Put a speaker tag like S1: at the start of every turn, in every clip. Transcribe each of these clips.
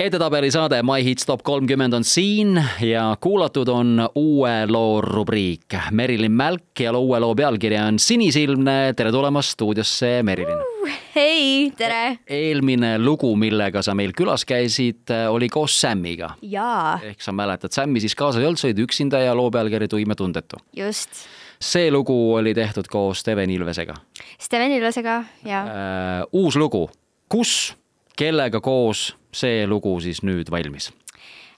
S1: edetabeli saade My Hits Top kolmkümmend on siin ja kuulatud on uue loo rubriik. Merilin Mälk ja uue loo pealkiri on Sinisilmne. tere tulemast stuudiosse, Merilin uh,.
S2: hei, tere.
S1: eelmine lugu, millega sa meil külas käisid, oli koos Sämmiga. ehk sa mäletad, Sämmi siis kaasas ei olnud, sa olid üksinda ja loo pealkiri Tuime tundetu.
S2: just
S1: see lugu oli tehtud koos Steven Ilvesega.
S2: Steven Ilvesega, jaa
S1: äh,. uus lugu, kus, kellega koos see lugu siis nüüd valmis?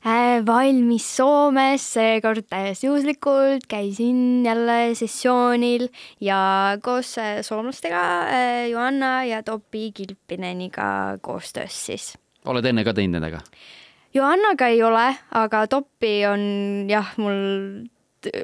S2: Äh, valmis Soomes, seekord täiesti juhuslikult, käisin jälle sessioonil ja koos äh, soomlastega äh, Johanna ja Topi Kilpineniga koostöös siis.
S1: oled enne ka teinud nendega?
S2: Johannaga ei ole, aga Toppi on jah, mul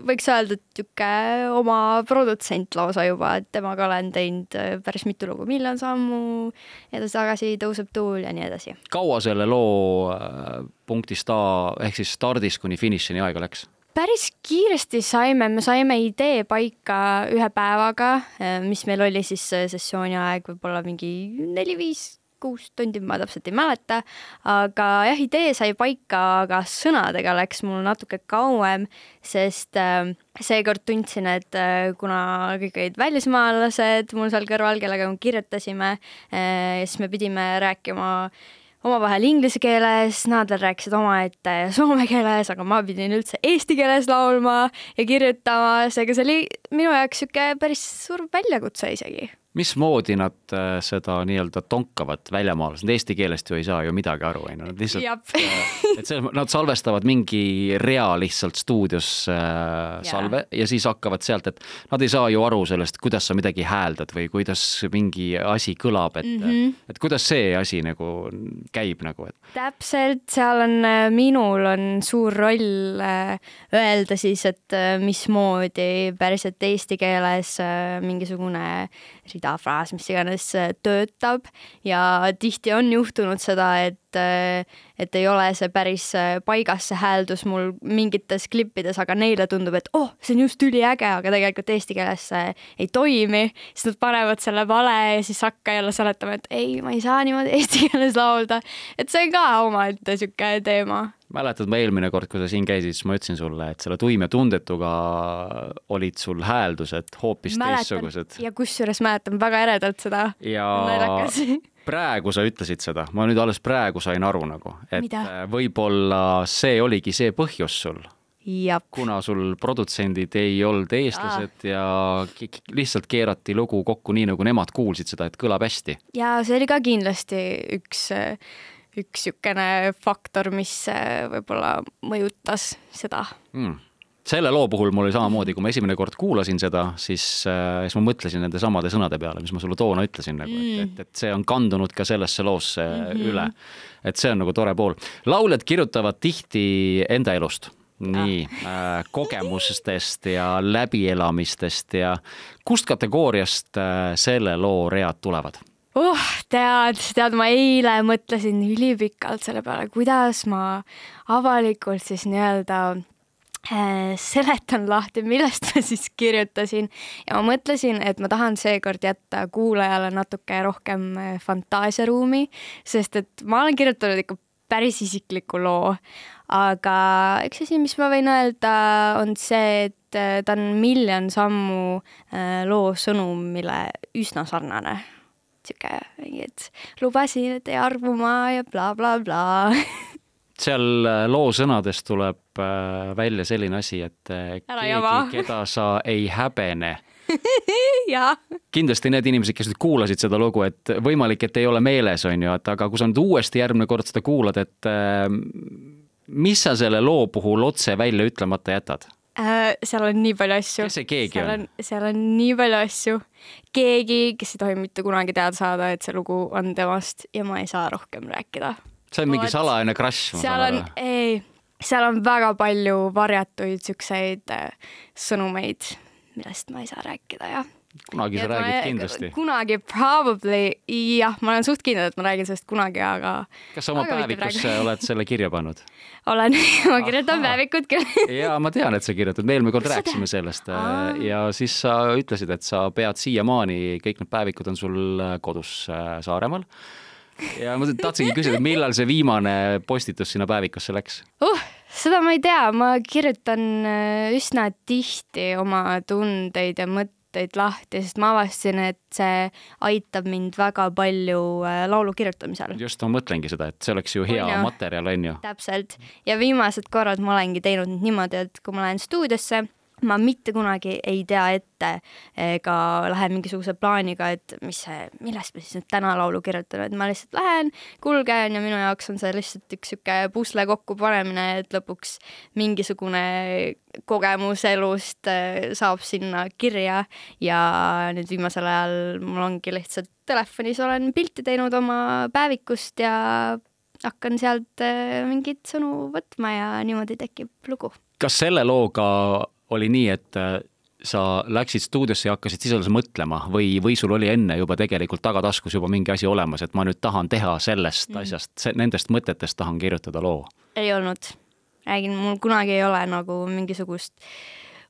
S2: võiks öelda, et niisugune oma produtsent lausa juba, et temaga olen teinud äh, päris mitu lugu, Miljon sammu, edasi-tagasi tõuseb tuul ja nii edasi.
S1: kaua selle loo äh, punktist A ehk siis stardist kuni finišini aega läks?
S2: päris kiiresti saime, me saime idee paika ühe päevaga, äh, mis meil oli siis sessiooni aeg võib-olla mingi neli-viis kuus tundi, ma täpselt ei mäleta, aga jah, idee sai paika, aga sõnadega läks mul natuke kauem, sest äh, seekord tundsin, et äh, kuna kõik olid välismaalased mul seal kõrval, kellega me kirjutasime äh,, siis me pidime rääkima omavahel inglise keeles, nad veel rääkisid omaette soome keeles, aga ma pidin üldse eesti keeles laulma ja kirjutama, seega see oli minu jaoks niisugune päris suur väljakutse isegi
S1: mismoodi nad äh, seda nii-öelda tonkavad väljamaalased, nad eesti keelest ju ei saa ju midagi aru, on ju, nad lihtsalt, äh, et see, nad salvestavad mingi rea lihtsalt stuudios äh, salve ja. ja siis hakkavad sealt, et nad ei saa ju aru sellest, kuidas sa midagi hääldad või kuidas mingi asi kõlab, et mm, -hmm. et kuidas see asi nagu käib nagu, et.
S2: täpselt, seal on, minul on suur roll öelda siis, et mismoodi päriselt eesti keeles mingisugune rida, fraas, mis iganes äh, töötab. Ja tihti on juhtunud seda, et, äh, et ei ole see päris äh, paigas, see hääldus mul mingites klippides, aga neile tundub, et oh, see on just üliäge, aga tegelikult eesti keeles see ei toimi, siis nad panevad selle vale ja siis hakka jälle seletama, et ei, ma ei saa niimoodi eesti keeles laulda. et see on ka omaette niisugune teema
S1: mäletad, ma eelmine kord, kui sa siin käisid, siis ma ütlesin sulle, et selle tuime tundetuga olid sul hääldused hoopis teistsugused.
S2: ja kusjuures mäletan väga eredalt seda.
S1: ja praegu sa ütlesid seda, ma nüüd alles praegu sain aru nagu, et võib-olla see oligi see põhjus sul
S2: Jab.
S1: kuna sul produtsendid ei olnud eestlased ja, ja lihtsalt keerati lugu kokku nii, nagu nemad kuulsid seda, et kõlab hästi.
S2: ja see oli ka kindlasti üks üks niisugune faktor, mis äh, võib-olla mõjutas seda
S1: mm selle loo puhul mul oli samamoodi, kui ma esimene kord kuulasin seda, siis äh,, siis ma mõtlesin nende samade sõnade peale, mis ma sulle toona ütlesin nagu mm., et, et, et see on kandunud ka sellesse loosse mm -hmm. üle. et see on nagu tore pool. lauljad kirjutavad tihti enda elust nii ah. äh, kogemustest ja läbielamistest ja kust kategooriast äh, selle loo read tulevad?
S2: Uh, tead, tead, ma eile mõtlesin ülipikalt selle peale, kuidas ma avalikult siis nii-öelda äh, seletan lahti, millest ma siis kirjutasin. Ja ma mõtlesin, et ma tahan seekord jätta kuulajale natuke rohkem äh, fantaasiaruumi, sest et ma olen kirjutanud ikka päris isikliku loo, aga üks asi, mis ma võin öelda, on see, et äh, ta on miljon sammu loo sõnumile üsna sarnane sihuke mingi, et lubasin, et ei armu ma ja blablabla bla, bla.
S1: seal äh, loo sõnadest tuleb äh, välja selline asi, et äh, Ära keegi, keda sa ei häbene kindlasti need inimesed, kes nüüd kuulasid seda lugu, et võimalik, et ei ole meeles, on ju, et aga kui sa nüüd uuesti järgmine kord seda kuulad, et mis sa selle loo puhul otse välja ütlemata jätad?
S2: Äh,? seal on nii palju asju.
S1: kes see keegi
S2: seal
S1: on?
S2: seal on nii palju asju. keegi, kes ei tohi mitte kunagi teada saada, et see lugu on temast ja ma ei saa rohkem rääkida.
S1: see on mingi salajane crush,
S2: saan aru. ei, seal on väga palju varjatuid siukseid äh, sõnumeid, millest ma ei saa rääkida, jah
S1: kunagi sa räägid ma, kindlasti.
S2: kunagi probably, jah, ma olen suht kindel, et ma räägin sellest kunagi, aga.
S1: kas sa oma päevikusse oled selle kirja pannud?
S2: olen ma kirjutan päevikut küll
S1: ja ma tean, et sa kirjutad, me eelmine kord rääkisime sellest Aa. ja siis sa ütlesid, et sa pead siiamaani, kõik need päevikud on sul kodus äh, Saaremaal ja ma tahtsingi küsida, millal see viimane postitus sinna päevikusse läks
S2: uh,? seda ma ei tea, ma kirjutan äh, üsna tihti oma tundeid ja mõtteid lahti, sest ma avastasin, et see aitab mind väga palju äh, laulu kirjutamisel.
S1: just, ma mõtlengi seda, et see oleks ju hea on materjal, on ju.
S2: täpselt ja viimased korrad ma olengi teinud niimoodi, et kui ma lähen stuudiosse ma mitte kunagi ei tea ette ega lähe mingisuguse plaaniga, et mis see, millest me siis nüüd täna laulu kirjutame, et ma lihtsalt lähen, kulgen ja minu jaoks on see lihtsalt üks sihuke pusle kokkupanemine, et lõpuks mingisugune kogemus elust äh, saab sinna kirja ja nüüd viimasel ajal mul ongi lihtsalt telefonis olen pilti teinud oma päevikust ja hakkan sealt äh, mingeid sõnu võtma ja niimoodi tekib lugu.
S1: kas selle looga oli nii, et äh, sa läksid stuudiosse ja hakkasid alles mõtlema või, või sul oli enne juba tegelikult tagataskus juba mingi asi olemas, et ma nüüd tahan teha sellest mm. asjast, nendest mõtetest tahan kirjutada loo?
S2: ei olnud. räägin, mul kunagi ei ole nagu mingisugust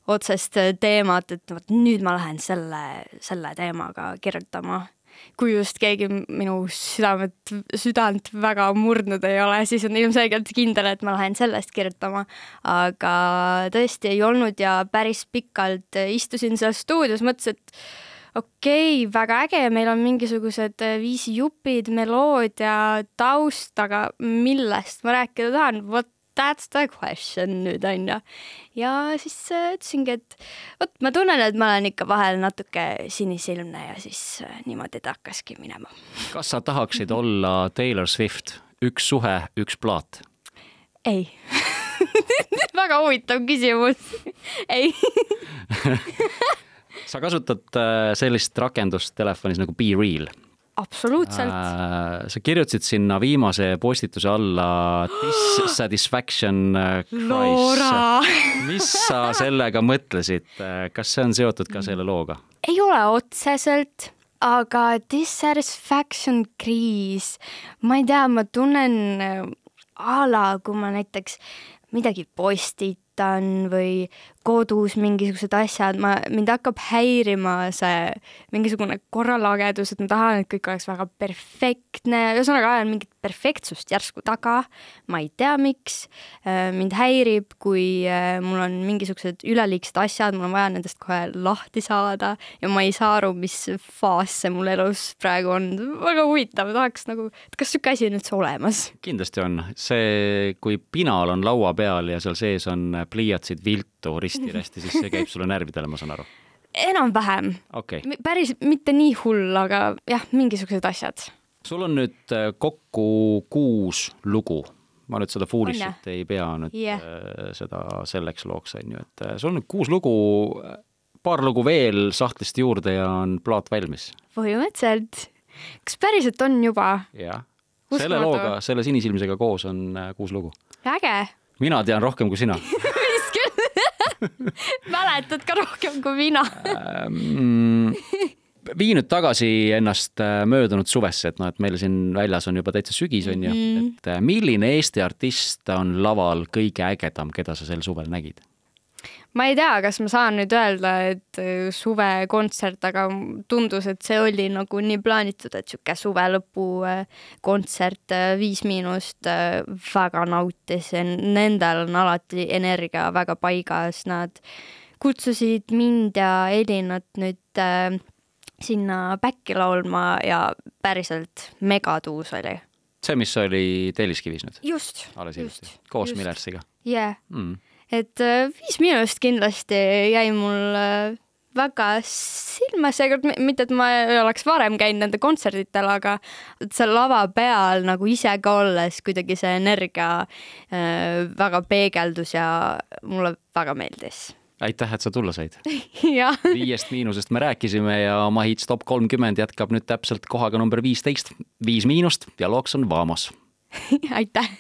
S2: otsest teemat, et vot nüüd ma lähen selle, selle teemaga kirjutama kui just keegi minu südamet, südant väga murdnud ei ole, siis on ilmselgelt kindel, et ma lähen sellest kirjutama. aga tõesti ei olnud ja päris pikalt istusin seal stuudios, mõtlesin, et okei okay,, väga äge, meil on mingisugused viisijupid, meloodia, taust, aga millest ma rääkida tahan, vot that's the question nüüd onju. ja siis äh, ütlesingi, et vot ma tunnen, et ma olen ikka vahel natuke sinisilmne ja siis äh, niimoodi ta hakkaski minema.
S1: kas sa tahaksid olla Taylor Swift, üks suhe, üks plaat?
S2: ei väga huvitav küsimus ei
S1: sa kasutad äh, sellist rakendust telefonis nagu Be Real
S2: absoluutselt
S1: äh,. sa kirjutasid sinna viimase postituse alla dissatisfaction
S2: äh,
S1: mis sa sellega mõtlesid, kas see on seotud ka selle looga?
S2: ei ole otseselt, aga dissatisfaction kriis, ma ei tea, ma tunnen äh, a la, kui ma näiteks midagi postitan või kodus mingisugused asjad, ma, mind hakkab häirima see mingisugune korralagedus, et ma tahan, et kõik oleks väga perfektne, ühesõnaga ajan mingit perfektsust järsku taga, ma ei tea, miks. Äh, mind häirib, kui äh, mul on mingisugused üleliigsed asjad, mul on vaja nendest kohe lahti saada ja ma ei saa aru, mis faas see mul elus praegu on. väga huvitav, tahaks nagu, et kas niisugune asi on üldse olemas?
S1: kindlasti on, see, kui pinal on laua peal ja seal sees on pliiatsid, viltu, risti risti-rästi, siis see käib sulle närvidele, ma saan aru?
S2: enam-vähem
S1: okay..
S2: päris mitte nii hull, aga jah, mingisugused asjad.
S1: sul on nüüd äh, kokku kuus lugu ma nüüd seda Foolishit ei pea nüüd yeah. Äh, seda selleks looks, on ju, et äh, sul on nüüd kuus lugu, paar lugu veel sahtlist juurde ja on plaat valmis.
S2: põhimõtteliselt. kas päriselt on juba?
S1: jah. selle looga, selle sinisilmsega koos on kuus lugu.
S2: äge.
S1: mina tean rohkem kui sina
S2: mäletad ka rohkem kui mina
S1: ähm, vii nüüd tagasi ennast äh, möödunud suvesse, et noh, et meil siin väljas on juba täitsa sügis, on ju, mhm. et äh, milline Eesti artist on laval kõige ägedam, keda sa sel suvel nägid?
S2: Ma ei tea, kas ma saan nüüd öelda, et äh, suvekontsert, aga tundus, et see oli nagu nii plaanitud, et sihuke suve lõpu äh, kontsert äh, Viis Miinust väga nautisin, nendel on alati energia väga paigas, nad kutsusid mind ja Elinat nüüd äh, sinna back'i laulma ja päriselt megatuus oli.
S1: see, mis oli Telliskivis nüüd?
S2: just.
S1: hiljuti, koos Millersiga?
S2: jah yeah. mm et äh, Viis Miinust kindlasti jäi mul äh, väga silma seekord, mitte et ma ei oleks varem käinud nende kontserditel, aga seal lava peal nagu ise ka olles kuidagi see energia äh, väga peegeldus ja mulle väga meeldis.
S1: Aitäh, et sa tulla said.
S2: Viiest
S1: miinusest me rääkisime ja Mahits top kolmkümmend jätkab nüüd täpselt kohaga number viisteist, viis miinust ja looks on Vamos
S2: aitäh